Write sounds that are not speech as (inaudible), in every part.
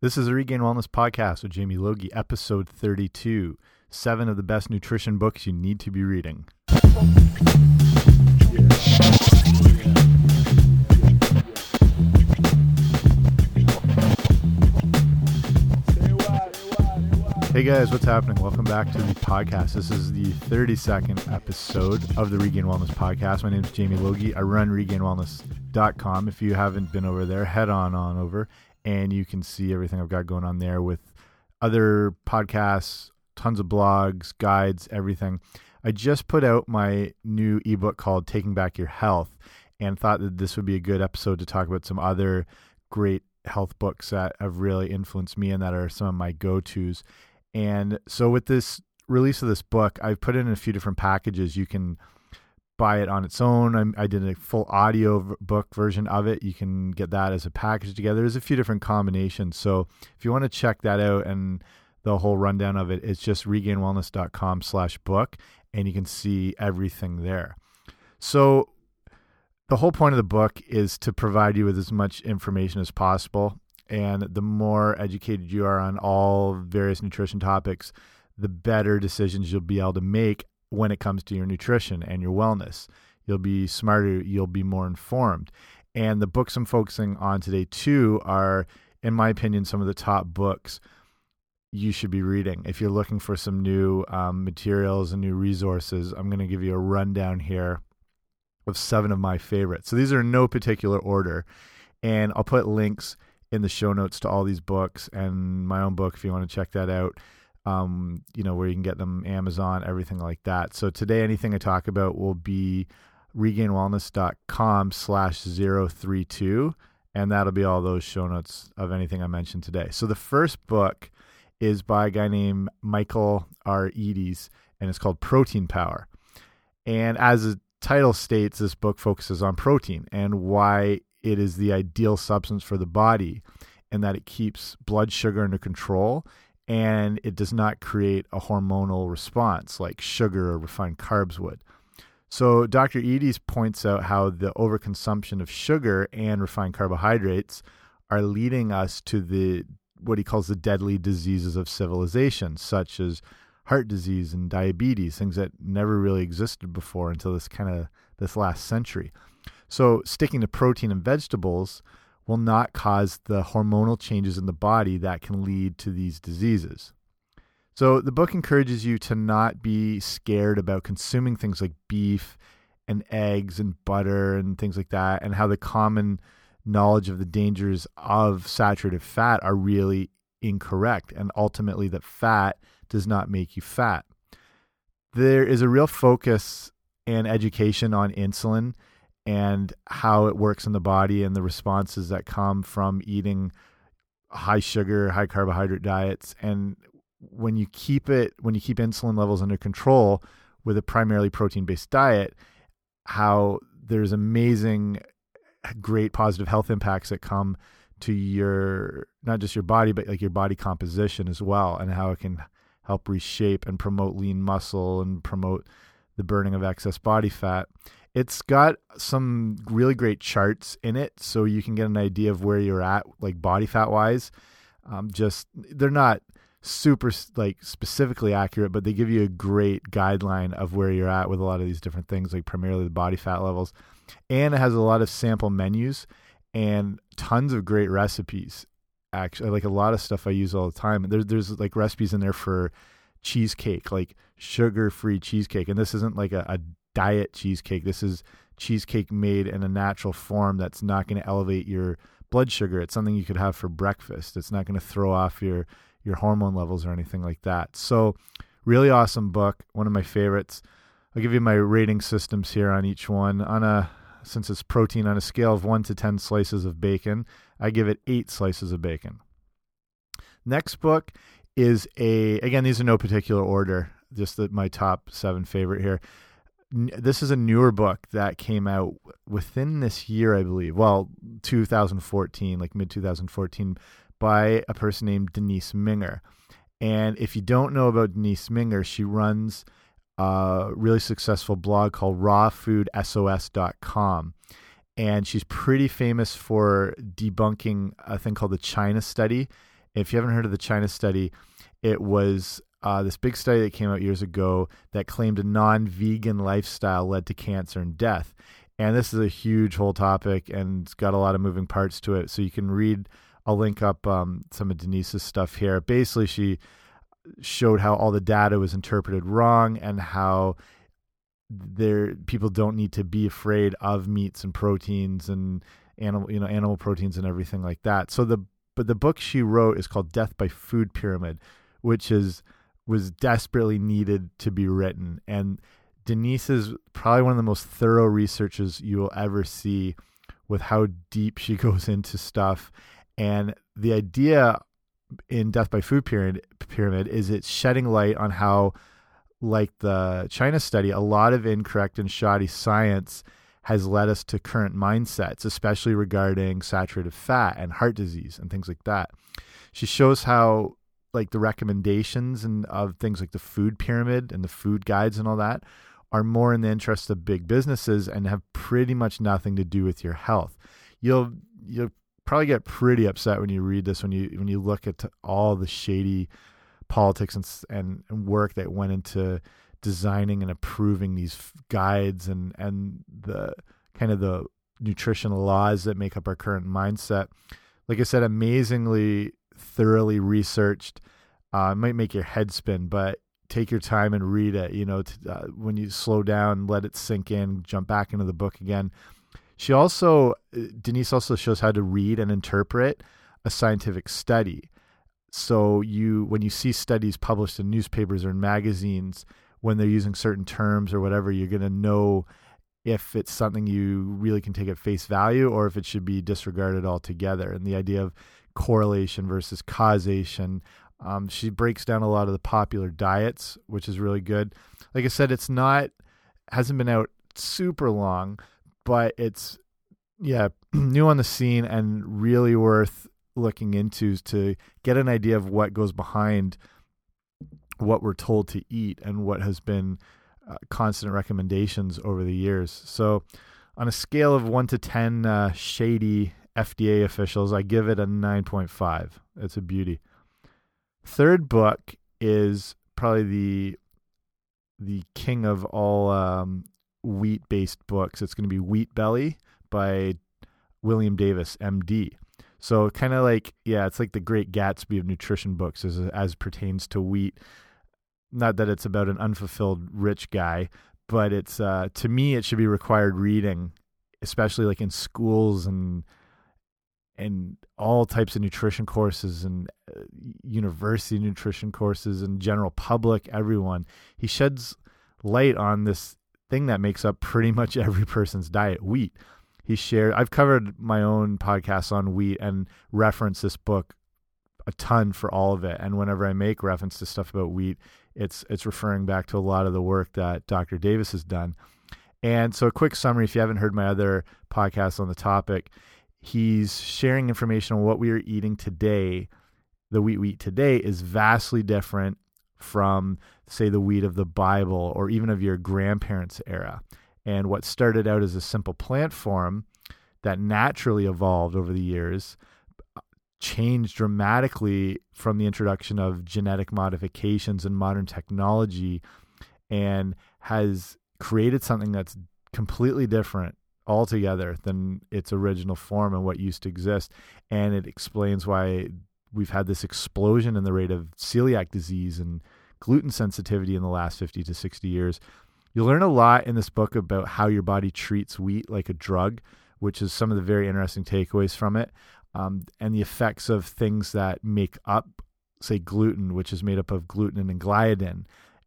This is the Regained Wellness Podcast with Jamie Logie, episode 32 Seven of the Best Nutrition Books You Need to Be Reading. Hey guys, what's happening? Welcome back to the podcast. This is the 32nd episode of the Regained Wellness Podcast. My name is Jamie Logie. I run regainedwellness.com. If you haven't been over there, head on on over and you can see everything I've got going on there with other podcasts, tons of blogs, guides, everything. I just put out my new ebook called Taking Back Your Health and thought that this would be a good episode to talk about some other great health books that have really influenced me and that are some of my go tos. And so, with this release of this book, I've put in a few different packages. You can buy it on its own. I'm, i did a full audio book version of it. You can get that as a package together. There's a few different combinations. So if you want to check that out and the whole rundown of it, it's just regainedwellness.com slash book, and you can see everything there. So the whole point of the book is to provide you with as much information as possible. And the more educated you are on all various nutrition topics, the better decisions you'll be able to make when it comes to your nutrition and your wellness. You'll be smarter, you'll be more informed. And the books I'm focusing on today, too, are, in my opinion, some of the top books you should be reading. If you're looking for some new um, materials and new resources, I'm going to give you a rundown here of seven of my favorites. So these are in no particular order. And I'll put links in the show notes to all these books and my own book if you want to check that out um, you know, where you can get them Amazon, everything like that. So today, anything I talk about will be regainedwellness.com slash 032, and that'll be all those show notes of anything I mentioned today. So the first book is by a guy named Michael R. Eades, and it's called Protein Power. And as the title states, this book focuses on protein and why it is the ideal substance for the body and that it keeps blood sugar under control and it does not create a hormonal response like sugar or refined carbs would. So Dr. Eades points out how the overconsumption of sugar and refined carbohydrates are leading us to the what he calls the deadly diseases of civilization, such as heart disease and diabetes, things that never really existed before until this kind of this last century. So sticking to protein and vegetables will not cause the hormonal changes in the body that can lead to these diseases. So the book encourages you to not be scared about consuming things like beef and eggs and butter and things like that, and how the common knowledge of the dangers of saturated fat are really incorrect, and ultimately that fat does not make you fat. There is a real focus and education on insulin and how it works in the body and the responses that come from eating high sugar, high carbohydrate diets. And when you keep it, when you keep insulin levels under control with a primarily protein based diet, how there's amazing, great positive health impacts that come to your, not just your body, but like your body composition as well, and how it can help reshape and promote lean muscle and promote the burning of excess body fat. It's got some really great charts in it, so you can get an idea of where you're at, like body fat wise. Um, just they're not super like specifically accurate, but they give you a great guideline of where you're at with a lot of these different things, like primarily the body fat levels. And it has a lot of sample menus and tons of great recipes. Actually, like a lot of stuff I use all the time. There's there's like recipes in there for cheesecake, like sugar free cheesecake, and this isn't like a, a diet cheesecake. This is cheesecake made in a natural form that's not going to elevate your blood sugar. It's something you could have for breakfast. It's not going to throw off your your hormone levels or anything like that. So, really awesome book, one of my favorites. I'll give you my rating systems here on each one. On a since it's protein on a scale of 1 to 10 slices of bacon, I give it 8 slices of bacon. Next book is a again these are no particular order, just the, my top 7 favorite here this is a newer book that came out within this year, I believe. Well, 2014, like mid 2014, by a person named Denise Minger. And if you don't know about Denise Minger, she runs a really successful blog called rawfoodsos.com. And she's pretty famous for debunking a thing called the China study If you haven't heard of the China study, it was uh, this big study that came out years ago that claimed a non-vegan lifestyle led to cancer and death. And this is a huge whole topic and it's got a lot of moving parts to it. So you can read. I'll link up um, some of Denise's stuff here. Basically, she showed how all the data was interpreted wrong and how there people don't need to be afraid of meats and proteins and animal you know animal proteins and everything like that. So the but the book she wrote is called Death by Food Pyramid, which is was desperately needed to be written and Denise is probably one of the most thorough researches you will ever see with how deep she (laughs) goes into stuff and the idea in Death by Food Pyramid, pyramid is it's shedding light on how, like the China study, a lot of incorrect and shoddy science has led us to current mindsets, especially regarding saturated fat and heart disease and things like that. She shows how like the recommendations and of things like the food pyramid and the food guides and all that are more in the interest of big businesses and have pretty much nothing to do with your health. You'll you'll probably get pretty upset when you read this when you when you look at all the shady politics and and, and work that went into designing and approving these guides and and the kind of the nutritional laws that make up our current mindset. Like I said, amazingly thoroughly researched. Uh, it might make your head spin, but take your time and read it. You know, to, uh, when you slow down, let it sink in, jump back into the book again. She also, Denise also shows how to read and interpret a scientific study. So you, when you see studies published in newspapers or in magazines, when they're using certain terms or whatever, you're going to know if it's something you really can take at face value or if it should be disregarded altogether. And the idea of correlation versus causation. Um, she breaks down a lot of the popular diets, which is really good. Like I said, it's not hasn't been out super long, but it's yeah (clears throat) new on the scene and really worth looking into to get an idea of what goes behind what we're told to eat and what has been uh, constant recommendations over the years. So, on a scale of one to ten uh, shady FDA officials, I give it a nine point five. It's a beauty. Third book is probably the the king of all um, wheat based books. It's going to be Wheat Belly by William Davis, MD. So kind of like yeah, it's like the Great Gatsby of nutrition books as as pertains to wheat. Not that it's about an unfulfilled rich guy, but it's uh, to me it should be required reading, especially like in schools and and all types of nutrition courses and uh, university nutrition courses and general public everyone. He sheds light on this thing that makes up pretty much (laughs) every person's diet wheat. He shared, I've covered my own podcast on wheat and reference this book a ton for all of it. And whenever I make reference to stuff about wheat, it's it's referring back to a lot of the work that Dr. Davis has done. And so, a quick summary if you haven't heard my other podcasts on the topic, he's sharing information on what we are eating today. The wheat we eat today is vastly different from, say, the wheat of the Bible or even of your grandparents' era. And what started out as a simple plant form that naturally evolved over the years uh, changed dramatically from the introduction of genetic modifications and modern technology and has created something that's completely different altogether than its original form and what used to exist. And it explains why we've had this explosion in the rate of celiac disease and gluten sensitivity in the last 50 to 60 years. You'll learn a lot in this book about how your body treats wheat like a drug, which is some of the very interesting takeaways from it, um, and the effects of things that make up, say, gluten, which is made up of gluten and gliadin,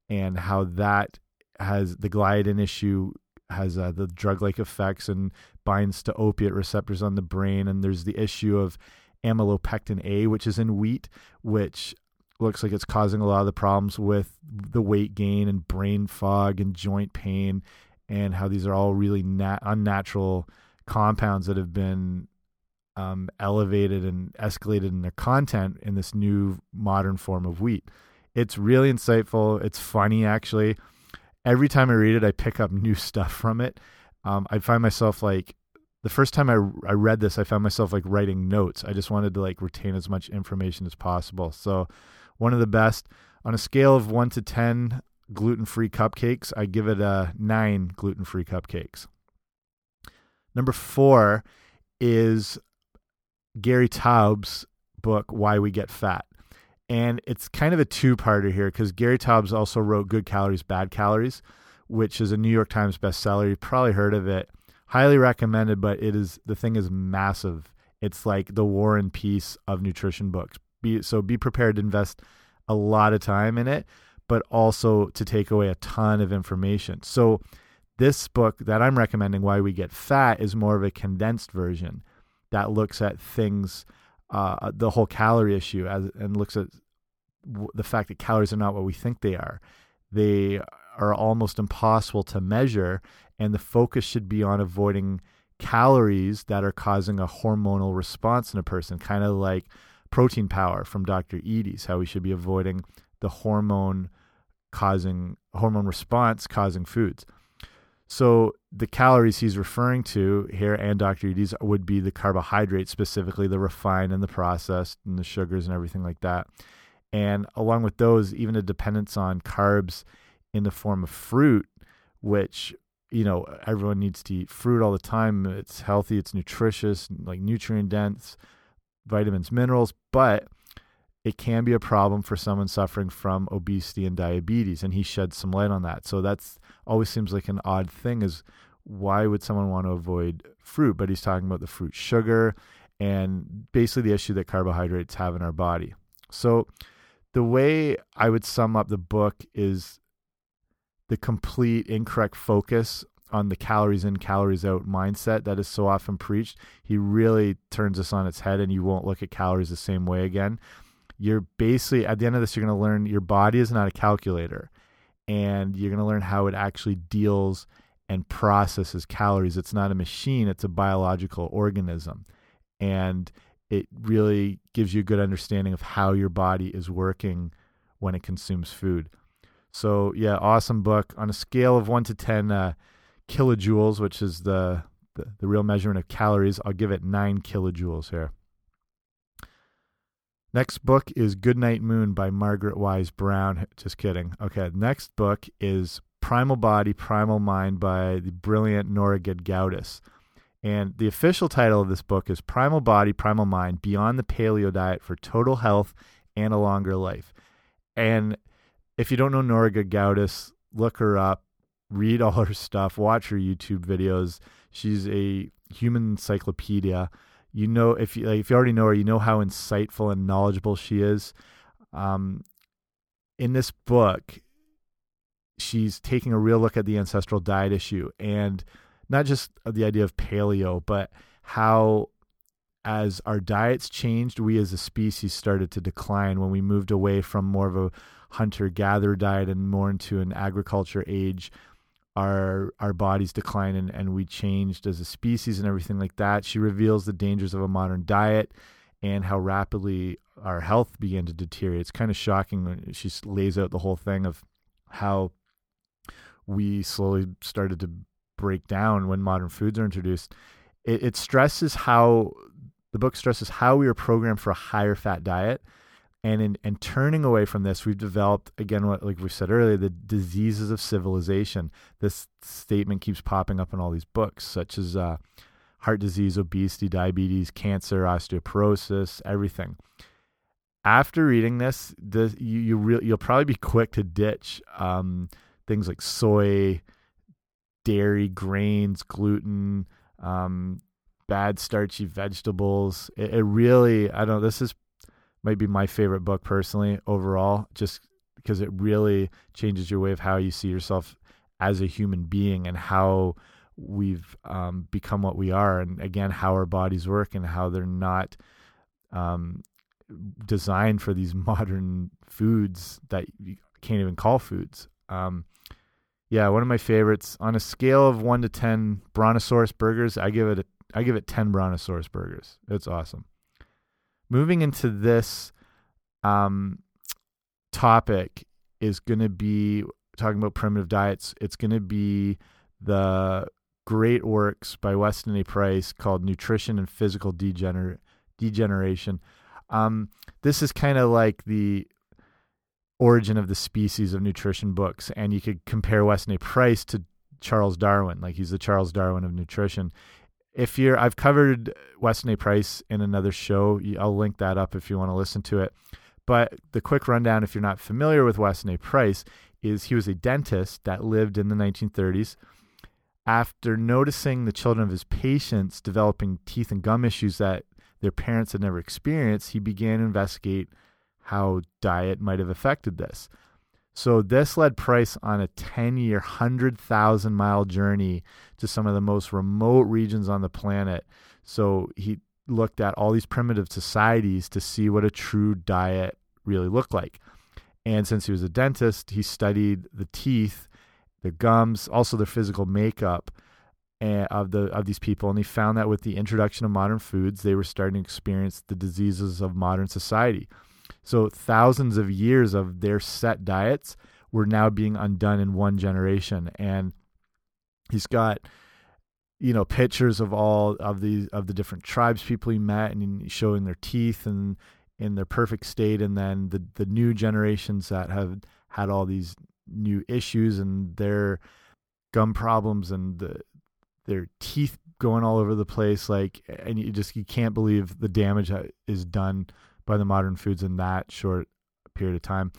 and how that has the gliadin issue has uh, the drug like effects and binds to opiate receptors on the brain. And there's the issue of amylopectin A, which is in wheat, which looks like it's causing a lot of the problems with the weight gain and brain fog and joint pain, and how these are all really unnatural compounds that have been um, elevated and escalated in their content in this new modern form of wheat. It's really insightful. It's funny, actually. Every time I read it, I pick up new (laughs) stuff from it. Um, I find myself like the first time I I read this, I found myself like writing notes. I just wanted to like retain as much information as possible. So, one of the best on a scale of one to ten gluten-free cupcakes, I give it a nine gluten-free cupcakes. Number four is Gary Taubes' book, Why We Get Fat. And it's kind of a two parter here because Gary Taubes also wrote Good Calories, Bad Calories, which is a New York Times bestseller. You've probably heard of it. Highly recommended, but it is the thing is massive. It's like the war and peace of nutrition books. Be, so be prepared to invest a lot of time in it, but also to take away a ton of information. So this book that I'm recommending, Why We Get Fat, is more of a condensed version that looks at things, uh, the whole calorie issue, as, and looks at the fact that calories are not what we think they are. They are almost impossible to measure, and the focus should be on avoiding calories that are causing a hormonal response in a person, kind of like protein power from Dr. Eades's, how we should be avoiding the hormone causing hormone response causing foods. So the calories he's referring to here and Dr. Eades's would be the carbohydrates, specifically the refined and the processed and the sugars and everything like that. And along with those, even a dependence on carbs in the form of fruit, which, you know, everyone needs to eat fruit all the time. It's healthy, it's nutritious, like nutrient dense, vitamins, minerals, but it can be a problem for someone suffering from obesity and diabetes and he sheds some light on that. So that's always seems like an odd thing is why would someone want to avoid fruit? But he's talking about the fruit sugar and basically the issue that carbohydrates have in our body. So the way i would sum up the book is the complete incorrect focus on the calories in calories out mindset that is so often preached. He really turns this on its head and you won't look at calories the same way again. You're basically at the end of this you're going to learn your body is not a calculator and you're going to learn how it actually deals and processes calories. It's not a machine it's a biological organism. And it really gives you a good understanding of how your body is working when it consumes food so yeah awesome book on a scale of 1 to 10 uh, kilojoules which is the, the the real measurement of calories i'll give it 9 kilojoules here Next book is Goodnight Moon by Margaret Wise Brown. Just kidding. Okay, next book is Primal Body, Primal Mind by the brilliant Nora Gedgaudas. And the official title of this book is Primal Body, Primal Mind Beyond the Paleo Diet for Total Health and a Longer Life. And if you don't know Nora Gedgaudas, look her up, read all her stuff, watch her YouTube videos. She's a human encyclopedia you know if you like, if you already know her, you know how insightful and knowledgeable she is. Um, in this book, she's taking a real look at the ancestral diet issue and not just the idea of paleo, but how as our diets changed, we as a species started to decline when we moved away from more of a hunter gatherer diet and more into an agriculture age our our bodies decline and, and we changed as a species and everything like that. She reveals the dangers of a modern diet and how rapidly our health began to deteriorate. It's kind of shocking when she lays out the whole thing of how we slowly started to break down when modern foods are introduced. It, it stresses how the book stresses how we are programmed for a higher fat diet and in and turning away from this we've developed again what like we said earlier the diseases of civilization this statement keeps popping up in all these books such as uh, heart disease obesity diabetes cancer osteoporosis everything after reading this the you, you you'll probably be quick to ditch um, things like soy dairy grains gluten um, bad starchy vegetables it, it really i don't know this is might be my favorite book personally overall, just because it really changes your way of how you see yourself as a human being and how we've um, become what we are, and again how our bodies work and how they're not um, designed for these (laughs) modern foods that you can't even call foods. Um, yeah, one of my favorites on a scale of one to ten Brontosaurus burgers, I give it a, I give it ten Brontosaurus burgers. It's awesome moving into this um, topic is going to be talking about primitive diets. It's going to be the great works by Weston A. Price called Nutrition and Physical Degener Degeneration. Um, this is kind of like the origin of the species of nutrition books, and you could compare Weston A. Price to Charles Darwin, like he's the Charles Darwin of nutrition. If you're, I've covered Weston A. Price in another show. I'll link that up if you want to listen to it. But the quick rundown, if you're not familiar with Weston A. Price, is he was a dentist that lived in the 1930s. After noticing the children of his patients developing teeth and gum issues that their parents had never experienced, he began to investigate how diet might have affected this. So this led Price on a 10-year, 100,000 mile journey to some of the most remote regions on the planet. So he looked at all these primitive societies to see what a true diet really looked like. And since he was a dentist, he studied the teeth, the gums, also their physical makeup eh, of the of these people and he found that with the introduction of modern foods, they were starting to experience the diseases of modern society. So thousands of years of their set diets were now being undone in one generation. And he's got, you know, pictures of all of these of the different tribes people he met and showing their teeth and in their perfect state. And then the the new generations that have had all these new issues and their gum problems and the their teeth going all over the place like and you just you can't believe the damage that is done by the modern foods in that short period of time.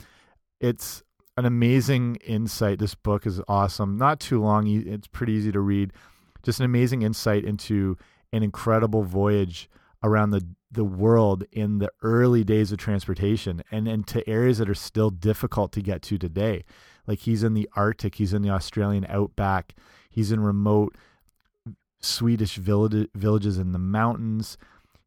It's an amazing insight. This book is awesome. Not too long. It's pretty easy to read. Just an amazing insight into an incredible voyage around the the world in the early days of transportation and into areas that are still difficult to get to today. Like he's in the Arctic, he's in the Australian outback, he's in remote Swedish villages in the mountains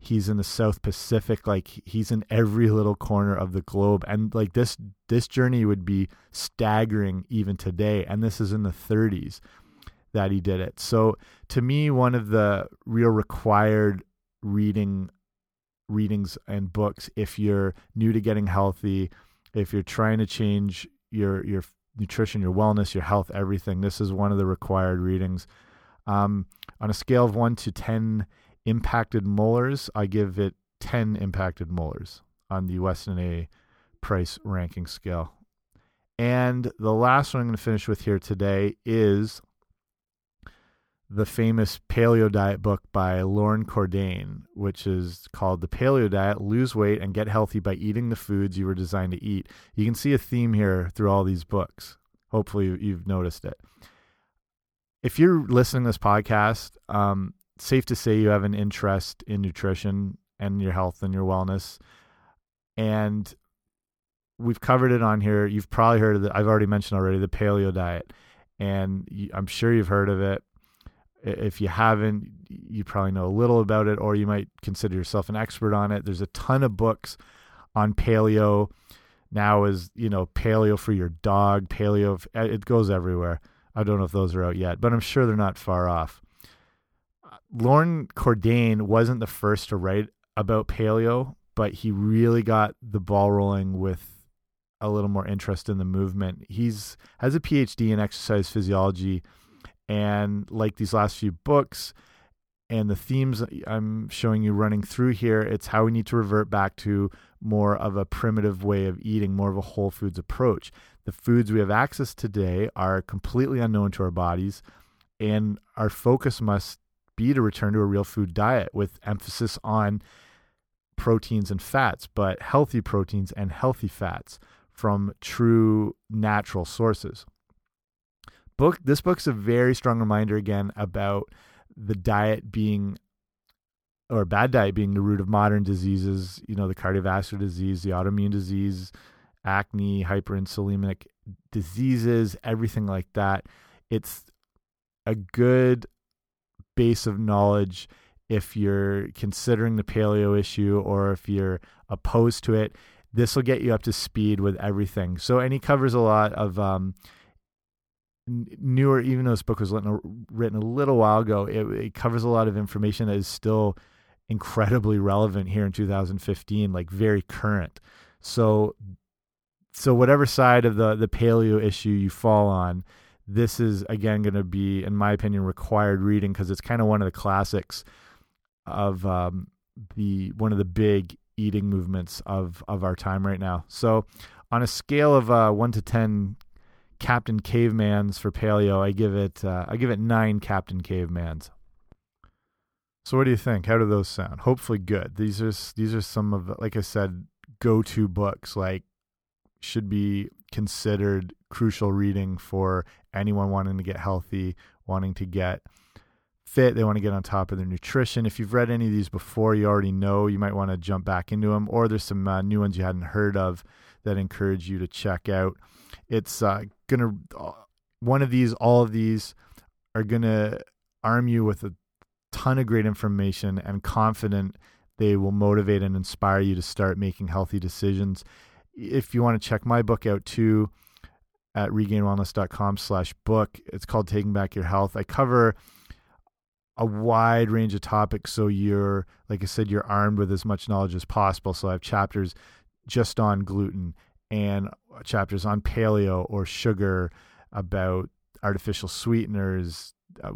he's in the south pacific like he's in every little corner of the globe. And like this this journey would be staggering even today. And this is in the 30s that he did it. So to me one of the real required reading readings and books if you're new to getting healthy if you're trying to change your your nutrition your wellness your health everything this is one of the required readings. Um, on a scale of 1 to 10 impacted molars, I give it 10 impacted molars on the Weston A Price ranking scale. And the last one I'm going to finish with here today is the famous paleo diet book by Loren Cordain, which is called The Paleo Diet Lose Weight and Get Healthy by Eating the Foods You Were Designed to Eat. You can see a theme here through all these books. Hopefully, you've noticed it. If you're listening to this podcast, um, safe to say you have an interest in nutrition and your health and your wellness. And we've covered it on here. You've probably heard of. I've already mentioned already the paleo diet. And I'm sure you've heard of it. If you haven't, you probably know a little about it, or you might consider yourself an expert on it. There's a ton of books on paleo. Now is you know paleo for your dog, paleo. Eh, it goes everywhere. I don't know if those are out yet, but I'm sure they're not far off. Loren Cordain wasn't the first to write about paleo, but he really got the ball rolling with a little more interest in the movement. He's has a PhD in exercise physiology, and like these last few books and the themes I'm showing you running through here, it's how we need to revert back to more of a primitive way of eating, more of a whole foods approach. The foods we have access today are completely unknown to our bodies, and our focus must be to return to a real food diet with emphasis on proteins and fats, but healthy proteins and healthy fats from true natural sources. Book this book's a very strong reminder again about the diet being or bad diet being the root of modern diseases, you know, the cardiovascular disease, the autoimmune disease, acne, hyperinsulinic diseases, everything like that. It's a good base of knowledge if you're considering the paleo issue or if you're opposed to it. This will get you up to speed with everything. So, and he covers a lot of um, newer, even though this book was written, written a little while ago, it, it covers a lot of information that is still incredibly relevant here in 2015, like very current. So, so whatever side of the the paleo issue you fall on, this is again going to be, in my opinion, required reading because it's kind of one of the classics of um, the one of the big eating movements of of our time right now. So, on a scale of uh, one to ten, Captain Cavemans for paleo, I give it uh, I give it nine Captain Cavemans. So, what do you think? How do those sound? Hopefully, good. These are these are some of, like I said, go to books. Like should be considered crucial reading for anyone wanting to get healthy, wanting to get fit, they want to get on top of their nutrition. If you've read any of these before, you already know you might want to jump back into them, or there's some uh, new ones you hadn't heard of that encourage you to check out. It's uh, gonna uh, one of these, all of these are gonna arm you with a ton of great information and confident they will motivate and inspire you to start making healthy decisions. If you want to check my book out too, at regainedwellness.com slash book. It's called Taking Back Your Health. I cover a wide range of topics so you're like i said you're armed with as much knowledge as possible so i have chapters just on gluten and chapters on paleo or sugar about artificial sweeteners uh,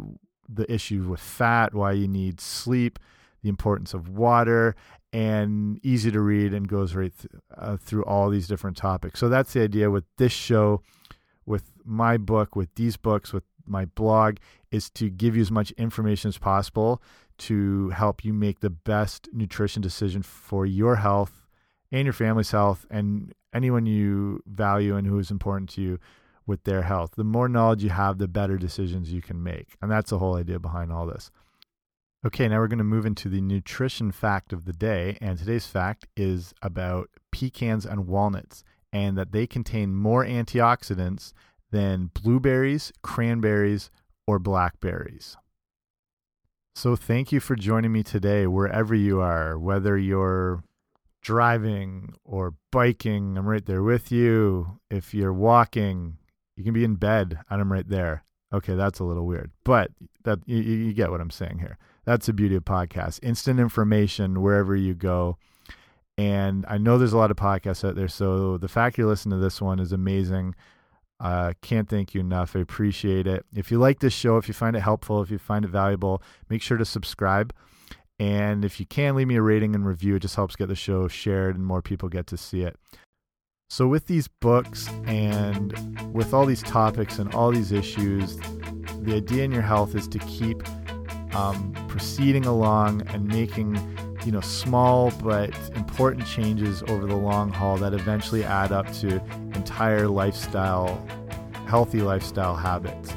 the issue with fat why you need sleep the importance of water and easy to read and goes right th uh, through all these different topics so that's the idea with this show with my book with these books with my blog is to give you as much information as possible to help you make the best nutrition decision for your health and your family's health and anyone you value and who is important to you with their health. The more knowledge you have, the better decisions you can make. And that's the whole idea behind all this. Okay, now we're going to move into the nutrition fact of the day. And today's fact is about pecans and walnuts and that they contain more antioxidants than blueberries, cranberries, or blackberries. So, thank you for joining me today, wherever you are, whether you're driving or biking, I'm right there with you. If you're walking, you can be in bed and I'm right there. Okay, that's a little weird, but that you, you get what I'm saying here. That's the beauty of podcasts. Instant information wherever you go. And I know there's a lot of podcasts out there, so the fact you listen to this one is amazing. Uh, can't thank you enough. I appreciate it. If you like this show, if you find it helpful, if you find it valuable, make sure to subscribe. And if you can, leave me a rating and review. It just helps get the show shared and more people get to see it. So, with these books and with all these topics and all these issues, the idea in your health is to keep um, proceeding along and making you know small but important changes over the long haul that eventually add up to entire lifestyle healthy lifestyle habits.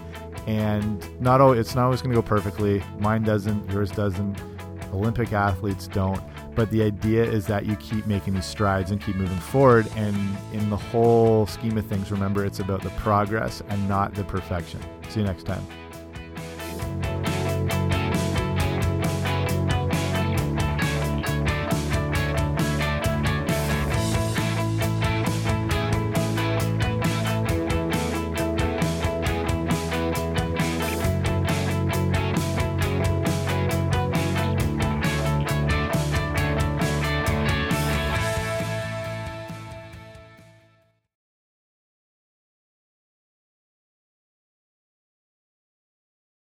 And not always, it's not always going to go perfectly. Mine doesn't yours doesn't olympic athletes don't but the idea is that you keep making these strides and keep moving forward. And in the whole scheme of things remember it's about the progress and not the perfection. See you next time